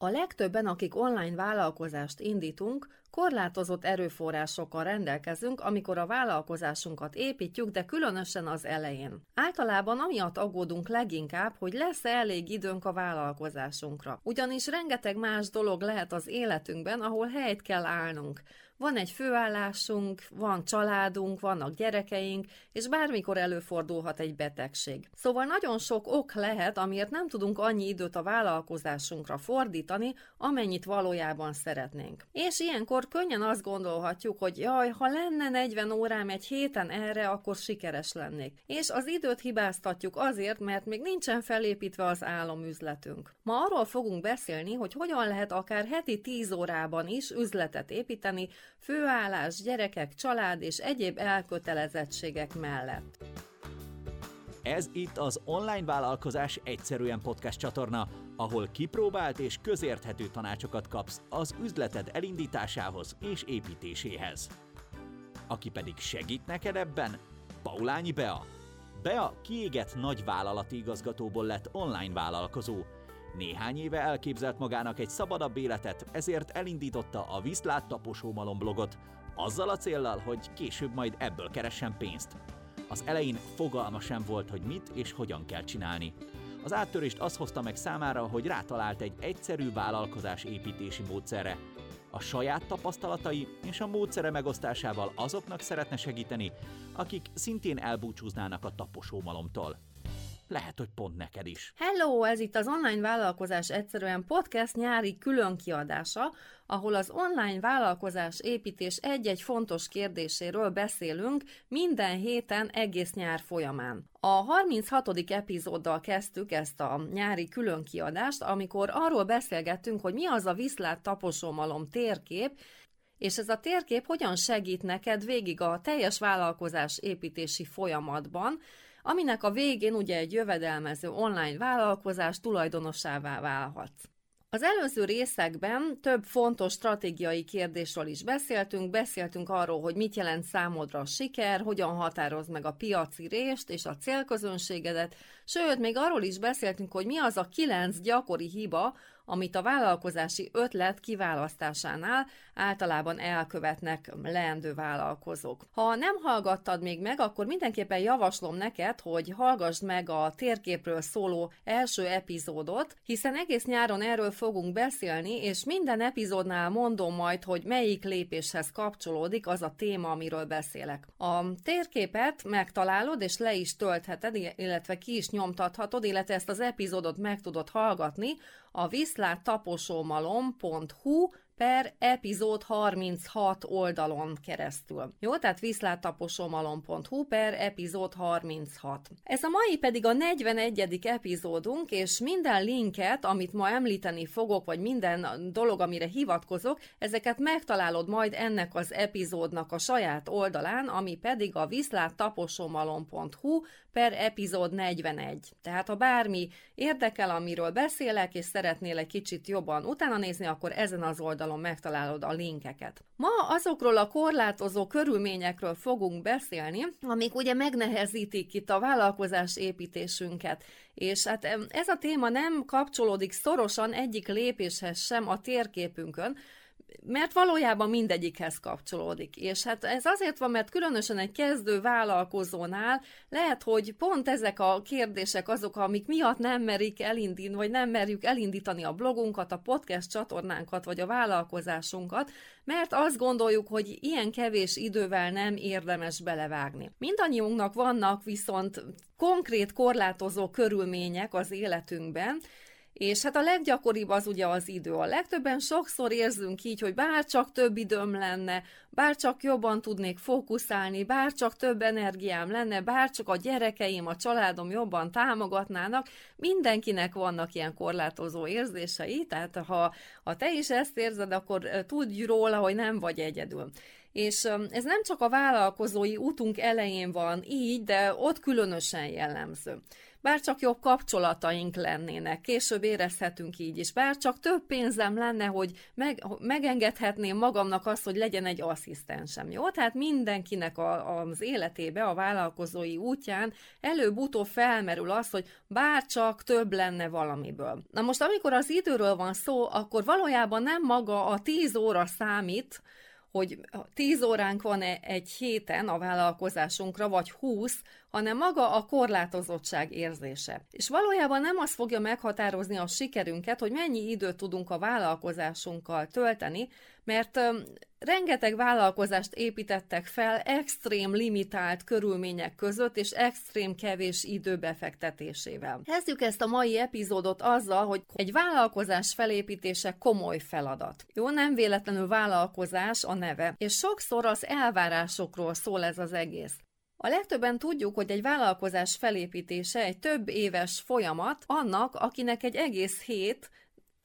A legtöbben, akik online vállalkozást indítunk, korlátozott erőforrásokkal rendelkezünk, amikor a vállalkozásunkat építjük, de különösen az elején. Általában amiatt aggódunk leginkább, hogy lesz-e elég időnk a vállalkozásunkra. Ugyanis rengeteg más dolog lehet az életünkben, ahol helyt kell állnunk. Van egy főállásunk, van családunk, vannak gyerekeink, és bármikor előfordulhat egy betegség. Szóval nagyon sok ok lehet, amiért nem tudunk annyi időt a vállalkozásunkra fordítani, amennyit valójában szeretnénk. És ilyenkor könnyen azt gondolhatjuk, hogy jaj, ha lenne 40 órám egy héten erre, akkor sikeres lennék. És az időt hibáztatjuk azért, mert még nincsen felépítve az álomüzletünk. Ma arról fogunk beszélni, hogy hogyan lehet akár heti 10 órában is üzletet építeni, főállás, gyerekek, család és egyéb elkötelezettségek mellett. Ez itt az Online Vállalkozás Egyszerűen podcast csatorna, ahol kipróbált és közérthető tanácsokat kapsz az üzleted elindításához és építéséhez. Aki pedig segít neked ebben, Paulányi Bea. Bea kiégett nagy vállalati igazgatóból lett online vállalkozó, néhány éve elképzelt magának egy szabadabb életet, ezért elindította a Viszlát Taposómalom blogot, azzal a céllal, hogy később majd ebből keressen pénzt. Az elején fogalma sem volt, hogy mit és hogyan kell csinálni. Az áttörést az hozta meg számára, hogy rátalált egy egyszerű vállalkozás építési módszerre. A saját tapasztalatai és a módszere megosztásával azoknak szeretne segíteni, akik szintén elbúcsúznának a taposómalomtól lehet, hogy pont neked is. Hello, ez itt az Online Vállalkozás Egyszerűen podcast nyári külön kiadása, ahol az online vállalkozás építés egy-egy fontos kérdéséről beszélünk minden héten egész nyár folyamán. A 36. epizóddal kezdtük ezt a nyári külön kiadást, amikor arról beszélgettünk, hogy mi az a viszlát taposómalom térkép, és ez a térkép hogyan segít neked végig a teljes vállalkozás építési folyamatban, aminek a végén ugye egy jövedelmező online vállalkozás tulajdonosává válhatsz. Az előző részekben több fontos stratégiai kérdésről is beszéltünk, beszéltünk arról, hogy mit jelent számodra a siker, hogyan határoz meg a piaci részt és a célközönségedet, sőt, még arról is beszéltünk, hogy mi az a kilenc gyakori hiba, amit a vállalkozási ötlet kiválasztásánál általában elkövetnek leendő vállalkozók. Ha nem hallgattad még meg, akkor mindenképpen javaslom neked, hogy hallgassd meg a térképről szóló első epizódot, hiszen egész nyáron erről fogunk beszélni, és minden epizódnál mondom majd, hogy melyik lépéshez kapcsolódik az a téma, amiről beszélek. A térképet megtalálod, és le is töltheted, illetve ki is nyomtathatod, illetve ezt az epizódot meg tudod hallgatni a viszláttaposómalom.hu per epizód 36 oldalon keresztül. Jó, tehát viszláttaposomalom.hu per epizód 36. Ez a mai pedig a 41. epizódunk, és minden linket, amit ma említeni fogok, vagy minden dolog, amire hivatkozok, ezeket megtalálod majd ennek az epizódnak a saját oldalán, ami pedig a viszláttaposomalom.hu per epizód 41. Tehát ha bármi érdekel, amiről beszélek, és szeretnél egy kicsit jobban utána nézni, akkor ezen az oldalon oldalon megtalálod a linkeket. Ma azokról a korlátozó körülményekről fogunk beszélni, amik ugye megnehezítik itt a vállalkozás építésünket. És hát ez a téma nem kapcsolódik szorosan egyik lépéshez sem a térképünkön, mert valójában mindegyikhez kapcsolódik. És hát ez azért van, mert különösen egy kezdő vállalkozónál lehet, hogy pont ezek a kérdések azok, amik miatt nem merik elindítani, vagy nem merjük elindítani a blogunkat, a podcast csatornánkat, vagy a vállalkozásunkat, mert azt gondoljuk, hogy ilyen kevés idővel nem érdemes belevágni. Mindannyiunknak vannak viszont konkrét korlátozó körülmények az életünkben, és hát a leggyakoribb az ugye az idő. A legtöbben sokszor érzünk így, hogy bár csak több időm lenne, bár csak jobban tudnék fókuszálni, bár csak több energiám lenne, bár csak a gyerekeim, a családom jobban támogatnának, mindenkinek vannak ilyen korlátozó érzései, tehát ha, ha te is ezt érzed, akkor tudj róla, hogy nem vagy egyedül. És ez nem csak a vállalkozói útunk elején van így, de ott különösen jellemző. Bár csak jobb kapcsolataink lennének, később érezhetünk így is, bár csak több pénzem lenne, hogy meg, megengedhetném magamnak azt, hogy legyen egy asszisztensem, jó? Tehát mindenkinek a, az életébe, a vállalkozói útján előbb-utóbb felmerül az, hogy bár csak több lenne valamiből. Na most, amikor az időről van szó, akkor valójában nem maga a 10 óra számít, hogy 10 óránk van -e egy héten a vállalkozásunkra, vagy 20, hanem maga a korlátozottság érzése. És valójában nem az fogja meghatározni a sikerünket, hogy mennyi időt tudunk a vállalkozásunkkal tölteni, mert rengeteg vállalkozást építettek fel extrém limitált körülmények között és extrém kevés idő befektetésével. Kezdjük ezt a mai epizódot azzal, hogy egy vállalkozás felépítése komoly feladat. Jó, nem véletlenül vállalkozás a neve, és sokszor az elvárásokról szól ez az egész. A legtöbben tudjuk, hogy egy vállalkozás felépítése egy több éves folyamat annak, akinek egy egész hét,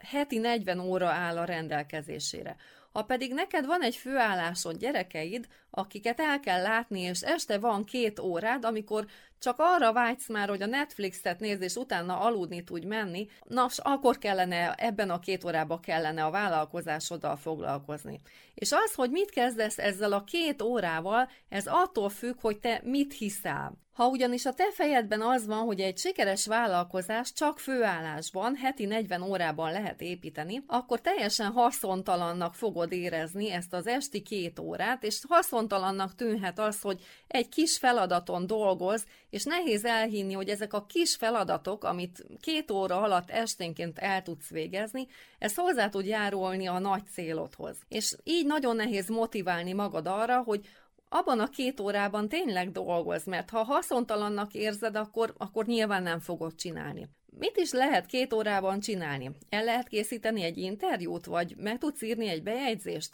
heti 40 óra áll a rendelkezésére. Ha pedig neked van egy főállásod gyerekeid, akiket el kell látni, és este van két órád, amikor csak arra vágysz már, hogy a Netflixet nézd, és utána aludni tudj menni, na, akkor kellene, ebben a két órában kellene a vállalkozásoddal foglalkozni. És az, hogy mit kezdesz ezzel a két órával, ez attól függ, hogy te mit hiszel. Ha ugyanis a te fejedben az van, hogy egy sikeres vállalkozás csak főállásban, heti 40 órában lehet építeni, akkor teljesen haszontalannak fogod érezni ezt az esti két órát, és haszontalannak tűnhet az, hogy egy kis feladaton dolgoz, és nehéz elhinni, hogy ezek a kis feladatok, amit két óra alatt esténként el tudsz végezni, ez hozzá tud járulni a nagy célodhoz. És így nagyon nehéz motiválni magad arra, hogy abban a két órában tényleg dolgoz, mert ha haszontalannak érzed, akkor, akkor nyilván nem fogod csinálni. Mit is lehet két órában csinálni? El lehet készíteni egy interjút, vagy meg tudsz írni egy bejegyzést?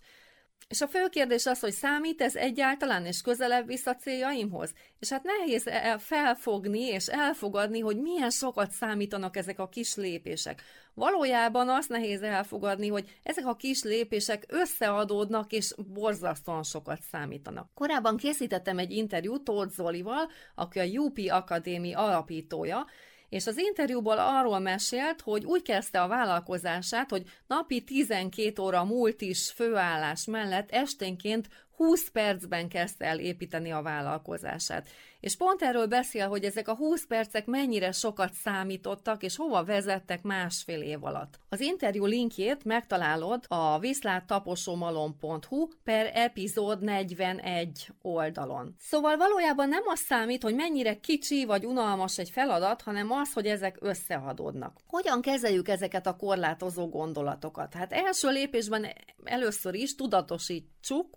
És a fő kérdés az, hogy számít ez egyáltalán, és közelebb vissza céljaimhoz? És hát nehéz e- felfogni és elfogadni, hogy milyen sokat számítanak ezek a kis lépések. Valójában azt nehéz elfogadni, hogy ezek a kis lépések összeadódnak és borzasztóan sokat számítanak. Korábban készítettem egy interjút Tóth Zolival, aki a UP Akadémi alapítója, és az interjúból arról mesélt, hogy úgy kezdte a vállalkozását, hogy napi 12 óra múlt is főállás mellett esténként 20 percben kezdte el építeni a vállalkozását. És pont erről beszél, hogy ezek a 20 percek mennyire sokat számítottak, és hova vezettek másfél év alatt. Az interjú linkjét megtalálod a viszláttaposomalom.hu per epizód 41 oldalon. Szóval valójában nem az számít, hogy mennyire kicsi vagy unalmas egy feladat, hanem az, hogy ezek összeadódnak. Hogyan kezeljük ezeket a korlátozó gondolatokat? Hát első lépésben először is tudatosítsuk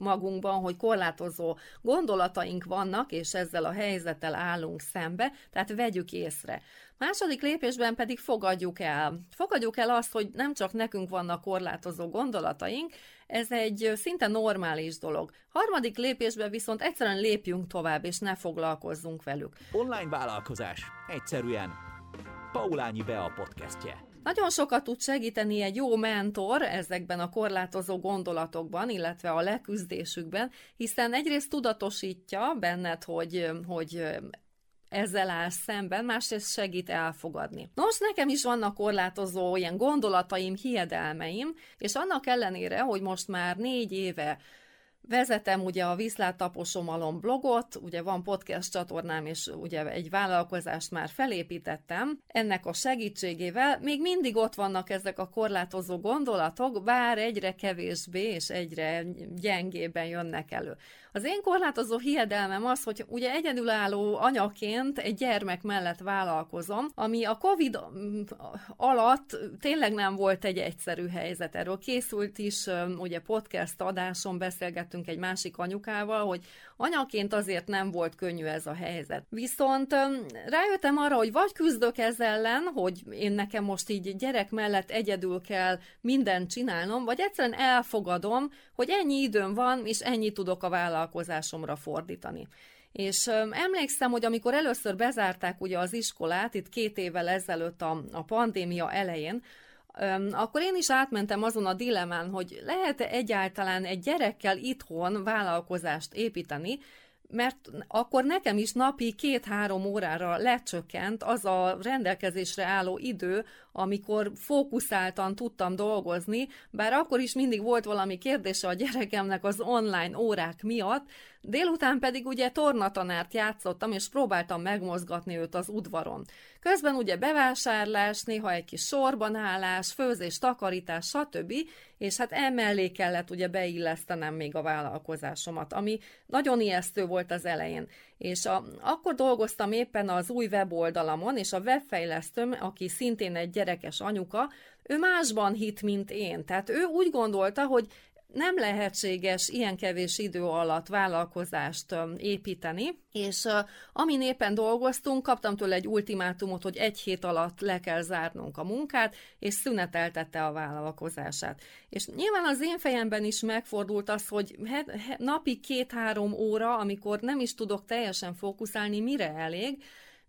magunkban, hogy korlátozó gondolataink vannak, és ezzel a hely helyzettel állunk szembe, tehát vegyük észre. Második lépésben pedig fogadjuk el. Fogadjuk el azt, hogy nem csak nekünk vannak korlátozó gondolataink, ez egy szinte normális dolog. Harmadik lépésben viszont egyszerűen lépjünk tovább, és ne foglalkozzunk velük. Online vállalkozás. Egyszerűen. Paulányi Bea podcastje. Nagyon sokat tud segíteni egy jó mentor ezekben a korlátozó gondolatokban, illetve a leküzdésükben, hiszen egyrészt tudatosítja benned, hogy, hogy ezzel áll szemben, másrészt segít elfogadni. Nos, nekem is vannak korlátozó ilyen gondolataim, hiedelmeim, és annak ellenére, hogy most már négy éve Vezetem ugye a Viszlát Taposomalom blogot, ugye van podcast csatornám, és ugye egy vállalkozást már felépítettem. Ennek a segítségével még mindig ott vannak ezek a korlátozó gondolatok, bár egyre kevésbé és egyre gyengébben jönnek elő. Az én korlátozó hiedelmem az, hogy ugye egyedülálló anyaként egy gyermek mellett vállalkozom, ami a Covid mm, alatt tényleg nem volt egy egyszerű helyzet. Erről készült is ugye podcast adáson beszélgettünk egy másik anyukával, hogy anyaként azért nem volt könnyű ez a helyzet. Viszont rájöttem arra, hogy vagy küzdök ez ellen, hogy én nekem most így gyerek mellett egyedül kell mindent csinálnom, vagy egyszerűen elfogadom, hogy ennyi időm van, és ennyi tudok a vállalkozásomra fordítani. És emlékszem, hogy amikor először bezárták ugye az iskolát, itt két évvel ezelőtt a, a pandémia elején, akkor én is átmentem azon a dilemán, hogy lehet-e egyáltalán egy gyerekkel itthon vállalkozást építeni, mert akkor nekem is napi két-három órára lecsökkent az a rendelkezésre álló idő, amikor fókuszáltan tudtam dolgozni, bár akkor is mindig volt valami kérdése a gyerekemnek az online órák miatt, Délután pedig ugye tornatanárt játszottam, és próbáltam megmozgatni őt az udvaron. Közben ugye bevásárlás, néha egy kis sorbanállás, főzés, takarítás, stb. És hát emellé kellett ugye beillesztenem még a vállalkozásomat, ami nagyon ijesztő volt az elején. És a, akkor dolgoztam éppen az új weboldalamon, és a webfejlesztőm, aki szintén egy gyerekes anyuka, ő másban hit, mint én. Tehát ő úgy gondolta, hogy nem lehetséges ilyen kevés idő alatt vállalkozást építeni, és amin éppen dolgoztunk, kaptam tőle egy ultimátumot, hogy egy hét alatt le kell zárnunk a munkát, és szüneteltette a vállalkozását. És nyilván az én fejemben is megfordult az, hogy napi két-három óra, amikor nem is tudok teljesen fókuszálni, mire elég,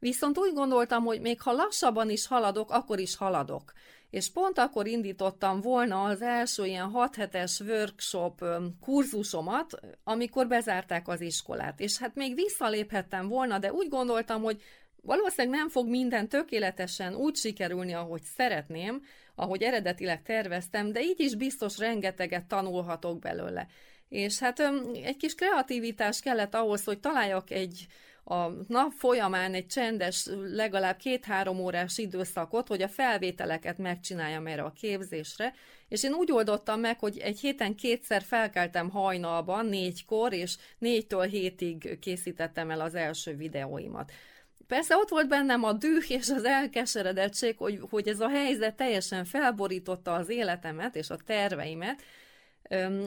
Viszont úgy gondoltam, hogy még ha lassabban is haladok, akkor is haladok és pont akkor indítottam volna az első ilyen 6 hetes workshop kurzusomat, amikor bezárták az iskolát. És hát még visszaléphettem volna, de úgy gondoltam, hogy valószínűleg nem fog minden tökéletesen úgy sikerülni, ahogy szeretném, ahogy eredetileg terveztem, de így is biztos rengeteget tanulhatok belőle. És hát egy kis kreativitás kellett ahhoz, hogy találjak egy a nap folyamán egy csendes, legalább két-három órás időszakot, hogy a felvételeket megcsináljam erre a képzésre, és én úgy oldottam meg, hogy egy héten kétszer felkeltem hajnalban, négykor, és négytől hétig készítettem el az első videóimat. Persze ott volt bennem a düh és az elkeseredettség, hogy, hogy ez a helyzet teljesen felborította az életemet és a terveimet,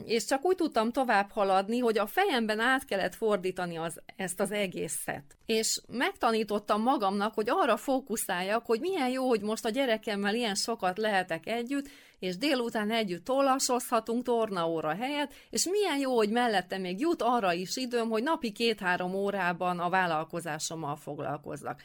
és csak úgy tudtam tovább haladni, hogy a fejemben át kellett fordítani az, ezt az egészet. És megtanítottam magamnak, hogy arra fókuszáljak, hogy milyen jó, hogy most a gyerekemmel ilyen sokat lehetek együtt, és délután együtt tollasozhatunk tornaóra helyett, és milyen jó, hogy mellette még jut arra is időm, hogy napi két-három órában a vállalkozásommal foglalkozzak.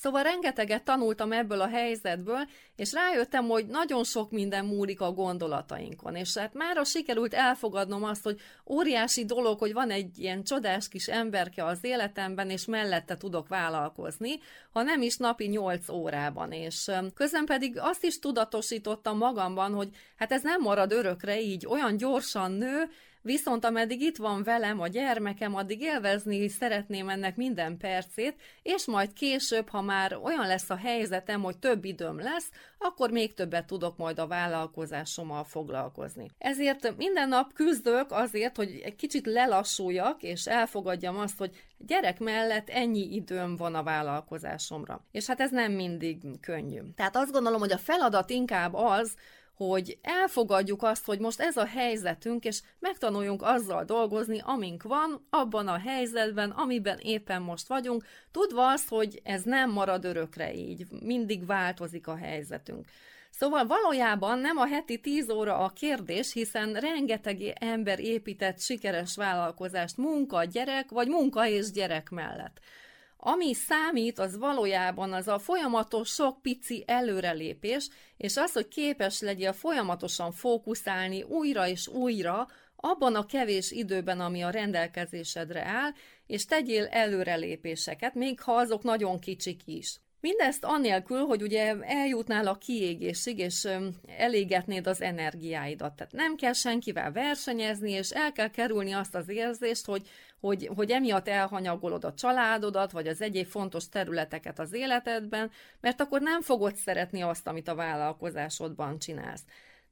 Szóval rengeteget tanultam ebből a helyzetből, és rájöttem, hogy nagyon sok minden múlik a gondolatainkon, és hát mára sikerült elfogadnom azt, hogy óriási dolog, hogy van egy ilyen csodás kis emberke az életemben, és mellette tudok vállalkozni, ha nem is napi 8 órában, és közben pedig azt is tudatosítottam magamban, hogy hát ez nem marad örökre így, olyan gyorsan nő, Viszont ameddig itt van velem a gyermekem, addig élvezni szeretném ennek minden percét, és majd később, ha már olyan lesz a helyzetem, hogy több időm lesz, akkor még többet tudok majd a vállalkozásommal foglalkozni. Ezért minden nap küzdök azért, hogy egy kicsit lelassuljak, és elfogadjam azt, hogy gyerek mellett ennyi időm van a vállalkozásomra. És hát ez nem mindig könnyű. Tehát azt gondolom, hogy a feladat inkább az, hogy elfogadjuk azt, hogy most ez a helyzetünk, és megtanuljunk azzal dolgozni, amink van, abban a helyzetben, amiben éppen most vagyunk, tudva azt, hogy ez nem marad örökre így, mindig változik a helyzetünk. Szóval valójában nem a heti 10 óra a kérdés, hiszen rengeteg ember épített sikeres vállalkozást munka, gyerek vagy munka és gyerek mellett. Ami számít, az valójában az a folyamatos sok pici előrelépés, és az, hogy képes legyél folyamatosan fókuszálni újra és újra, abban a kevés időben, ami a rendelkezésedre áll, és tegyél előrelépéseket, még ha azok nagyon kicsik is. Mindezt annélkül, hogy ugye eljutnál a kiégésig, és elégetnéd az energiáidat. Tehát nem kell senkivel versenyezni, és el kell kerülni azt az érzést, hogy, hogy, hogy emiatt elhanyagolod a családodat, vagy az egyéb fontos területeket az életedben, mert akkor nem fogod szeretni azt, amit a vállalkozásodban csinálsz.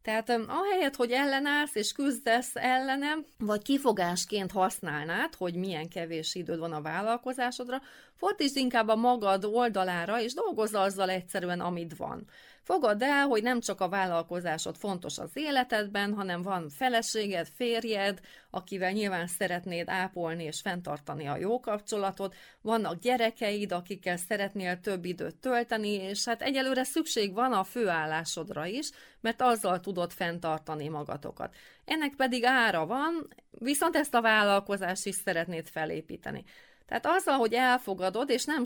Tehát ahelyett, hogy ellenállsz és küzdesz ellenem, vagy kifogásként használnád, hogy milyen kevés időd van a vállalkozásodra, fordítsd inkább a magad oldalára, és dolgozz azzal egyszerűen, amit van. Fogadd el, hogy nem csak a vállalkozásod fontos az életedben, hanem van feleséged, férjed, akivel nyilván szeretnéd ápolni és fenntartani a jó kapcsolatot, vannak gyerekeid, akikkel szeretnél több időt tölteni, és hát egyelőre szükség van a főállásodra is, mert azzal tudod fenntartani magatokat. Ennek pedig ára van, viszont ezt a vállalkozást is szeretnéd felépíteni. Tehát azzal, hogy elfogadod, és nem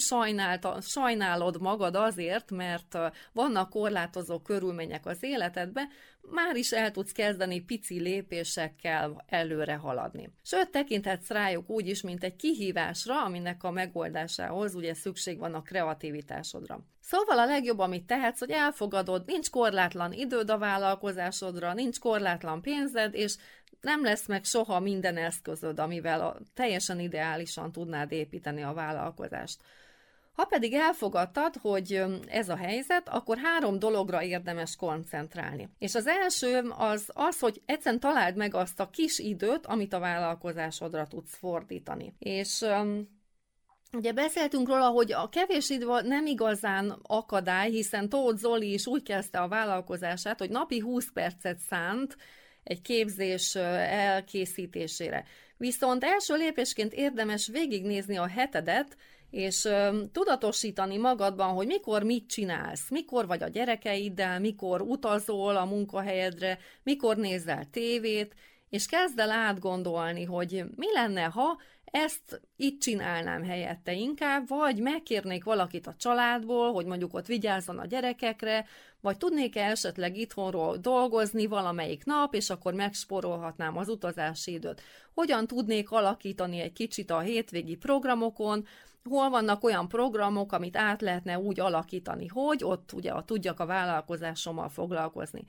sajnálod magad azért, mert vannak korlátozó körülmények az életedbe, már is el tudsz kezdeni pici lépésekkel előre haladni. Sőt, tekinthetsz rájuk úgy is, mint egy kihívásra, aminek a megoldásához ugye szükség van a kreativitásodra. Szóval a legjobb, amit tehetsz, hogy elfogadod, nincs korlátlan időd a vállalkozásodra, nincs korlátlan pénzed, és nem lesz meg soha minden eszközöd, amivel a, teljesen ideálisan tudnád építeni a vállalkozást. Ha pedig elfogadtad, hogy ez a helyzet, akkor három dologra érdemes koncentrálni. És az első az az, hogy egyszerűen találd meg azt a kis időt, amit a vállalkozásodra tudsz fordítani. És Ugye beszéltünk róla, hogy a kevés idő nem igazán akadály, hiszen Tóth Zoli is úgy kezdte a vállalkozását, hogy napi 20 percet szánt egy képzés elkészítésére. Viszont első lépésként érdemes végignézni a hetedet, és tudatosítani magadban, hogy mikor mit csinálsz, mikor vagy a gyerekeiddel, mikor utazol a munkahelyedre, mikor nézel tévét, és kezd el átgondolni, hogy mi lenne, ha ezt itt csinálnám helyette inkább, vagy megkérnék valakit a családból, hogy mondjuk ott vigyázzon a gyerekekre, vagy tudnék-e esetleg itthonról dolgozni valamelyik nap, és akkor megsporolhatnám az utazási időt. Hogyan tudnék alakítani egy kicsit a hétvégi programokon, hol vannak olyan programok, amit át lehetne úgy alakítani, hogy ott ugye tudjak a vállalkozásommal foglalkozni.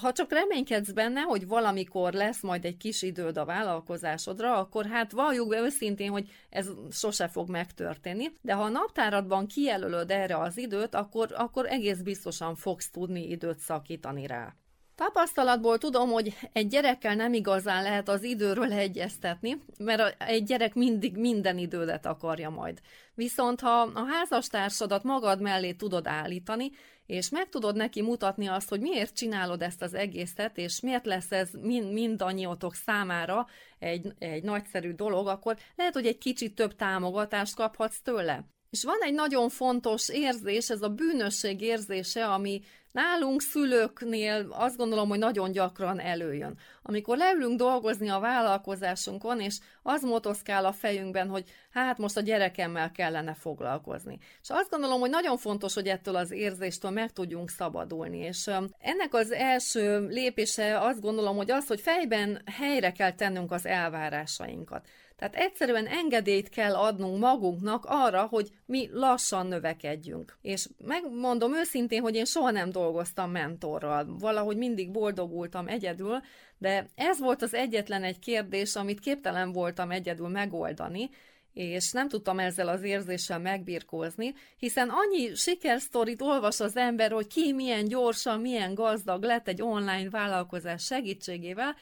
Ha csak reménykedsz benne, hogy valamikor lesz majd egy kis időd a vállalkozásodra, akkor hát valljuk be őszintén, hogy ez sose fog megtörténni, de ha a naptáradban kijelölöd erre az időt, akkor, akkor egész biztosan fogsz tudni időt szakítani rá. Tapasztalatból tudom, hogy egy gyerekkel nem igazán lehet az időről egyeztetni, mert egy gyerek mindig minden idődet akarja majd. Viszont ha a házastársadat magad mellé tudod állítani, és meg tudod neki mutatni azt, hogy miért csinálod ezt az egészet, és miért lesz ez mind, mindannyiótok számára egy, egy nagyszerű dolog, akkor lehet, hogy egy kicsit több támogatást kaphatsz tőle. És van egy nagyon fontos érzés, ez a bűnösség érzése, ami nálunk szülőknél azt gondolom, hogy nagyon gyakran előjön. Amikor leülünk dolgozni a vállalkozásunkon, és az motoszkál a fejünkben, hogy hát most a gyerekemmel kellene foglalkozni. És azt gondolom, hogy nagyon fontos, hogy ettől az érzéstől meg tudjunk szabadulni. És ennek az első lépése azt gondolom, hogy az, hogy fejben helyre kell tennünk az elvárásainkat. Tehát egyszerűen engedélyt kell adnunk magunknak arra, hogy mi lassan növekedjünk. És megmondom őszintén, hogy én soha nem dolgoztam mentorral. Valahogy mindig boldogultam egyedül, de ez volt az egyetlen egy kérdés, amit képtelen voltam egyedül megoldani, és nem tudtam ezzel az érzéssel megbirkózni, hiszen annyi sikersztorit olvas az ember, hogy ki milyen gyorsan, milyen gazdag lett egy online vállalkozás segítségével,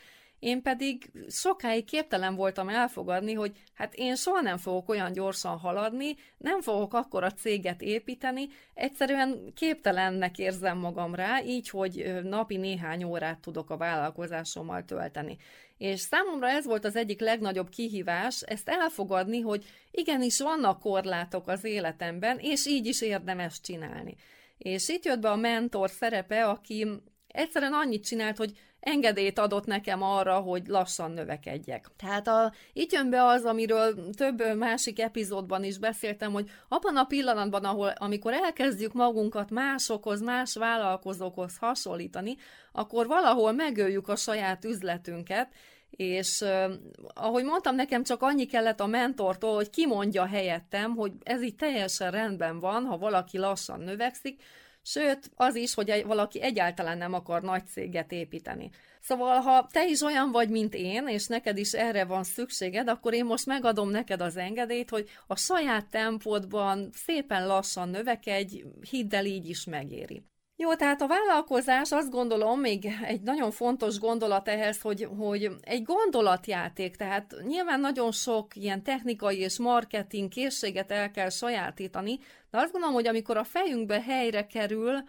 én pedig sokáig képtelen voltam elfogadni, hogy hát én soha nem fogok olyan gyorsan haladni, nem fogok akkor a céget építeni, egyszerűen képtelennek érzem magam rá, így, hogy napi néhány órát tudok a vállalkozásommal tölteni. És számomra ez volt az egyik legnagyobb kihívás, ezt elfogadni, hogy igenis vannak korlátok az életemben, és így is érdemes csinálni. És itt jött be a mentor szerepe, aki egyszerűen annyit csinált, hogy engedélyt adott nekem arra, hogy lassan növekedjek. Tehát a, itt jön be az, amiről több másik epizódban is beszéltem, hogy abban a pillanatban, ahol, amikor elkezdjük magunkat másokhoz, más vállalkozókhoz hasonlítani, akkor valahol megöljük a saját üzletünket, és uh, ahogy mondtam, nekem csak annyi kellett a mentortól, hogy kimondja helyettem, hogy ez így teljesen rendben van, ha valaki lassan növekszik, Sőt, az is, hogy valaki egyáltalán nem akar nagy céget építeni. Szóval, ha te is olyan vagy, mint én, és neked is erre van szükséged, akkor én most megadom neked az engedélyt, hogy a saját tempódban szépen lassan növekedj, hidd el, így is megéri. Jó, tehát a vállalkozás azt gondolom, még egy nagyon fontos gondolat ehhez, hogy, hogy egy gondolatjáték, tehát nyilván nagyon sok ilyen technikai és marketing készséget el kell sajátítani, de azt gondolom, hogy amikor a fejünkbe helyre kerül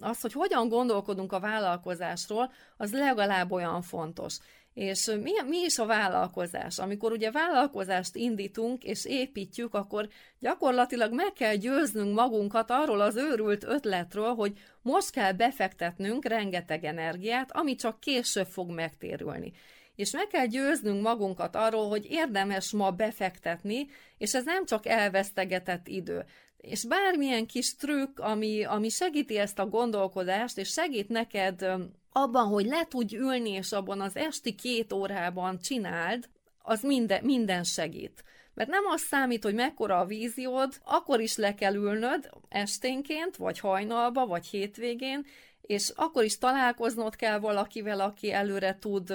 az, hogy hogyan gondolkodunk a vállalkozásról, az legalább olyan fontos. És mi, mi is a vállalkozás? Amikor ugye vállalkozást indítunk és építjük, akkor gyakorlatilag meg kell győznünk magunkat arról az őrült ötletről, hogy most kell befektetnünk rengeteg energiát, ami csak később fog megtérülni. és meg kell győznünk magunkat arról, hogy érdemes ma befektetni, és ez nem csak elvesztegetett idő. És bármilyen kis trükk, ami, ami segíti ezt a gondolkodást, és segít neked abban, hogy le tudj ülni, és abban az esti két órában csináld, az minden, minden segít. Mert nem az számít, hogy mekkora a víziód, akkor is le kell ülnöd esténként, vagy hajnalba, vagy hétvégén, és akkor is találkoznod kell valakivel, aki előre tud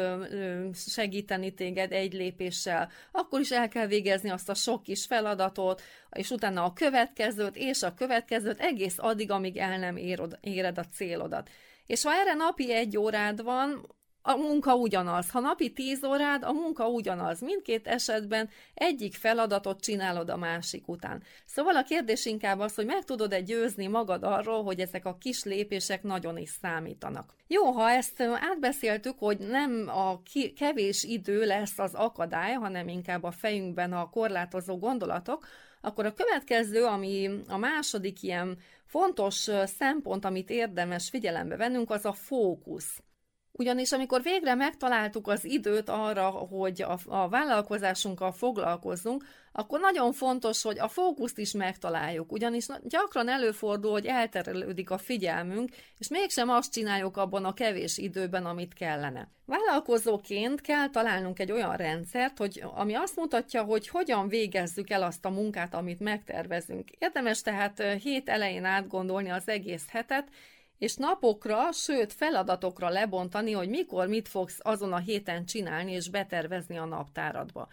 segíteni téged egy lépéssel, akkor is el kell végezni azt a sok kis feladatot, és utána a következőt, és a következőt, egész addig, amíg el nem éred a célodat. És ha erre napi egy órád van, a munka ugyanaz. Ha napi 10 órád, a munka ugyanaz. Mindkét esetben egyik feladatot csinálod a másik után. Szóval a kérdés inkább az, hogy meg tudod-e győzni magad arról, hogy ezek a kis lépések nagyon is számítanak. Jó, ha ezt átbeszéltük, hogy nem a kevés idő lesz az akadály, hanem inkább a fejünkben a korlátozó gondolatok, akkor a következő, ami a második ilyen fontos szempont, amit érdemes figyelembe vennünk, az a fókusz. Ugyanis amikor végre megtaláltuk az időt arra, hogy a, a vállalkozásunkkal foglalkozzunk, akkor nagyon fontos, hogy a fókuszt is megtaláljuk, ugyanis gyakran előfordul, hogy elterelődik a figyelmünk, és mégsem azt csináljuk abban a kevés időben, amit kellene. Vállalkozóként kell találnunk egy olyan rendszert, hogy, ami azt mutatja, hogy hogyan végezzük el azt a munkát, amit megtervezünk. Érdemes tehát hét elején átgondolni az egész hetet, és napokra, sőt feladatokra lebontani, hogy mikor mit fogsz azon a héten csinálni és betervezni a naptáradba.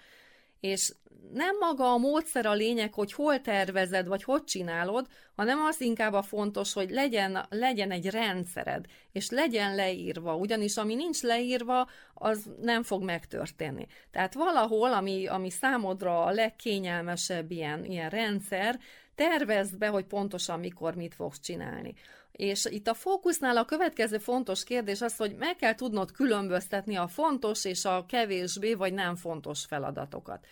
És nem maga a módszer a lényeg, hogy hol tervezed, vagy hogy csinálod, hanem az inkább a fontos, hogy legyen, legyen egy rendszered, és legyen leírva, ugyanis ami nincs leírva, az nem fog megtörténni. Tehát valahol, ami, ami számodra a legkényelmesebb ilyen, ilyen rendszer, tervezd be, hogy pontosan mikor mit fogsz csinálni. És itt a fókusznál a következő fontos kérdés az, hogy meg kell tudnod különböztetni a fontos és a kevésbé vagy nem fontos feladatokat.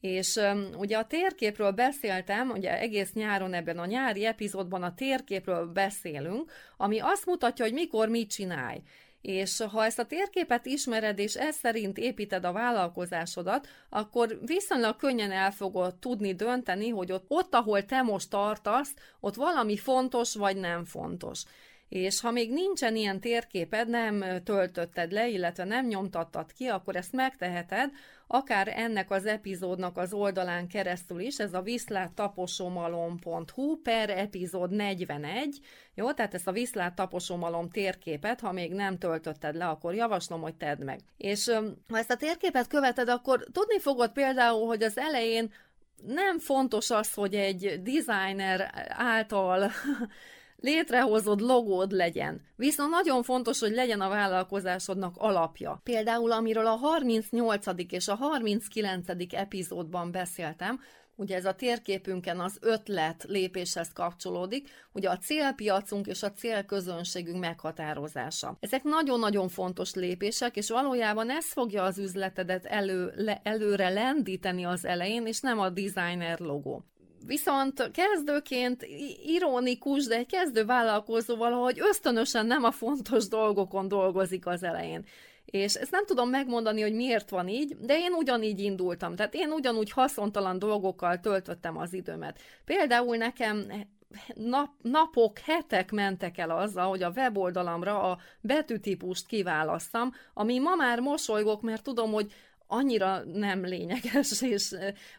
És um, ugye a térképről beszéltem, ugye egész nyáron ebben a nyári epizódban a térképről beszélünk, ami azt mutatja, hogy mikor mit csinálj. És ha ezt a térképet ismered, és ez szerint építed a vállalkozásodat, akkor viszonylag könnyen el fogod tudni dönteni, hogy ott, ott ahol te most tartasz, ott valami fontos vagy nem fontos. És ha még nincsen ilyen térképed, nem töltötted le, illetve nem nyomtattad ki, akkor ezt megteheted, akár ennek az epizódnak az oldalán keresztül is, ez a viszláttaposomalom.hu per epizód 41, jó, tehát ezt a viszláttaposomalom térképet, ha még nem töltötted le, akkor javaslom, hogy tedd meg. És ha ezt a térképet követed, akkor tudni fogod például, hogy az elején nem fontos az, hogy egy designer által létrehozod logód legyen. Viszont nagyon fontos, hogy legyen a vállalkozásodnak alapja. Például, amiről a 38. és a 39. epizódban beszéltem, ugye ez a térképünken az ötlet lépéshez kapcsolódik, ugye a célpiacunk és a célközönségünk meghatározása. Ezek nagyon-nagyon fontos lépések, és valójában ez fogja az üzletedet elő, le, előre lendíteni az elején, és nem a designer logó. Viszont kezdőként ironikus, de egy kezdő vállalkozó valahogy ösztönösen nem a fontos dolgokon dolgozik az elején. És ezt nem tudom megmondani, hogy miért van így, de én ugyanígy indultam. Tehát én ugyanúgy haszontalan dolgokkal töltöttem az időmet. Például nekem nap, napok, hetek mentek el azzal, hogy a weboldalamra a betűtípust kiválasztam, ami ma már mosolygok, mert tudom, hogy annyira nem lényeges, és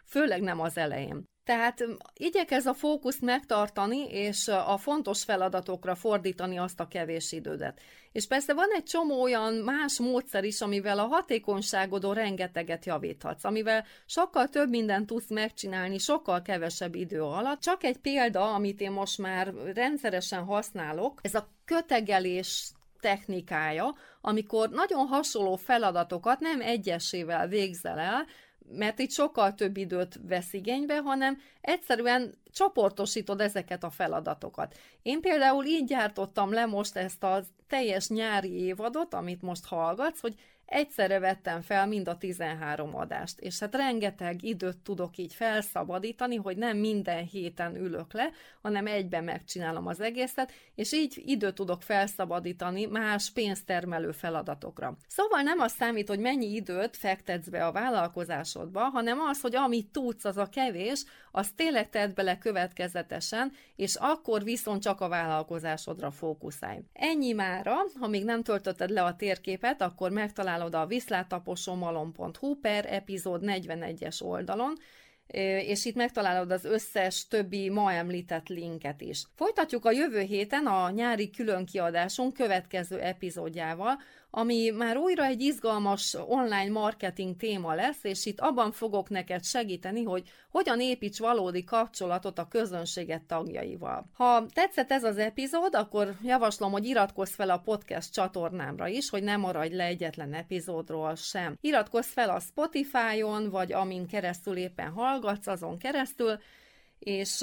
főleg nem az elején. Tehát igyekez a fókuszt megtartani, és a fontos feladatokra fordítani azt a kevés idődet. És persze van egy csomó olyan más módszer is, amivel a hatékonyságodon rengeteget javíthatsz, amivel sokkal több mindent tudsz megcsinálni, sokkal kevesebb idő alatt. Csak egy példa, amit én most már rendszeresen használok, ez a kötegelés technikája, amikor nagyon hasonló feladatokat nem egyesével végzel el, mert itt sokkal több időt vesz igénybe, hanem egyszerűen csoportosítod ezeket a feladatokat. Én például így gyártottam le most ezt a teljes nyári évadot, amit most hallgatsz, hogy egyszerre vettem fel mind a 13 adást, és hát rengeteg időt tudok így felszabadítani, hogy nem minden héten ülök le, hanem egyben megcsinálom az egészet, és így időt tudok felszabadítani más pénztermelő feladatokra. Szóval nem az számít, hogy mennyi időt fektetsz be a vállalkozásodba, hanem az, hogy amit tudsz, az a kevés, az tényleg tedd bele következetesen, és akkor viszont csak a vállalkozásodra fókuszálj. Ennyi mára, ha még nem töltötted le a térképet, akkor megtalálod megtalálod a viszlátaposomalom.hu per epizód 41-es oldalon, és itt megtalálod az összes többi ma említett linket is. Folytatjuk a jövő héten a nyári különkiadásunk következő epizódjával, ami már újra egy izgalmas online marketing téma lesz, és itt abban fogok neked segíteni, hogy hogyan építs valódi kapcsolatot a közönséget tagjaival. Ha tetszett ez az epizód, akkor javaslom, hogy iratkozz fel a podcast csatornámra is, hogy ne maradj le egyetlen epizódról sem. Iratkozz fel a Spotify-on, vagy amin keresztül éppen hallgatsz, azon keresztül, és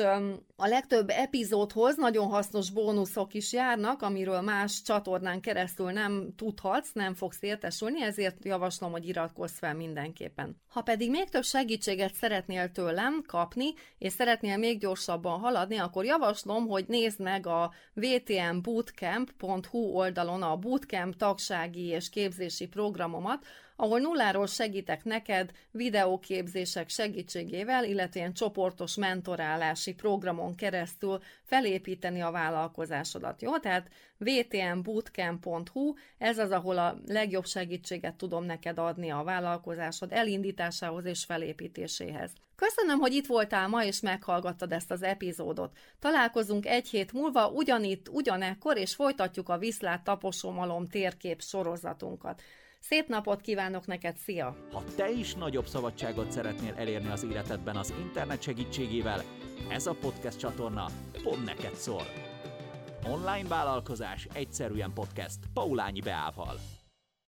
a legtöbb epizódhoz nagyon hasznos bónuszok is járnak, amiről más csatornán keresztül nem tudhatsz, nem fogsz értesülni, ezért javaslom, hogy iratkozz fel mindenképpen. Ha pedig még több segítséget szeretnél tőlem kapni, és szeretnél még gyorsabban haladni, akkor javaslom, hogy nézd meg a vtmbootcamp.hu oldalon a bootcamp tagsági és képzési programomat, ahol nulláról segítek neked videóképzések segítségével, illetve ilyen csoportos mentorálási programon keresztül felépíteni a vállalkozásodat. Jó? Tehát vtmbootcamp.hu, ez az, ahol a legjobb segítséget tudom neked adni a vállalkozásod elindításához és felépítéséhez. Köszönöm, hogy itt voltál ma, és meghallgattad ezt az epizódot. Találkozunk egy hét múlva, ugyanitt, ugyanekkor, és folytatjuk a Viszlát taposomalom térkép sorozatunkat. Szép napot kívánok neked, szia! Ha te is nagyobb szabadságot szeretnél elérni az életedben az internet segítségével, ez a podcast csatorna pont neked szól. Online vállalkozás egyszerűen podcast Paulányi Beával.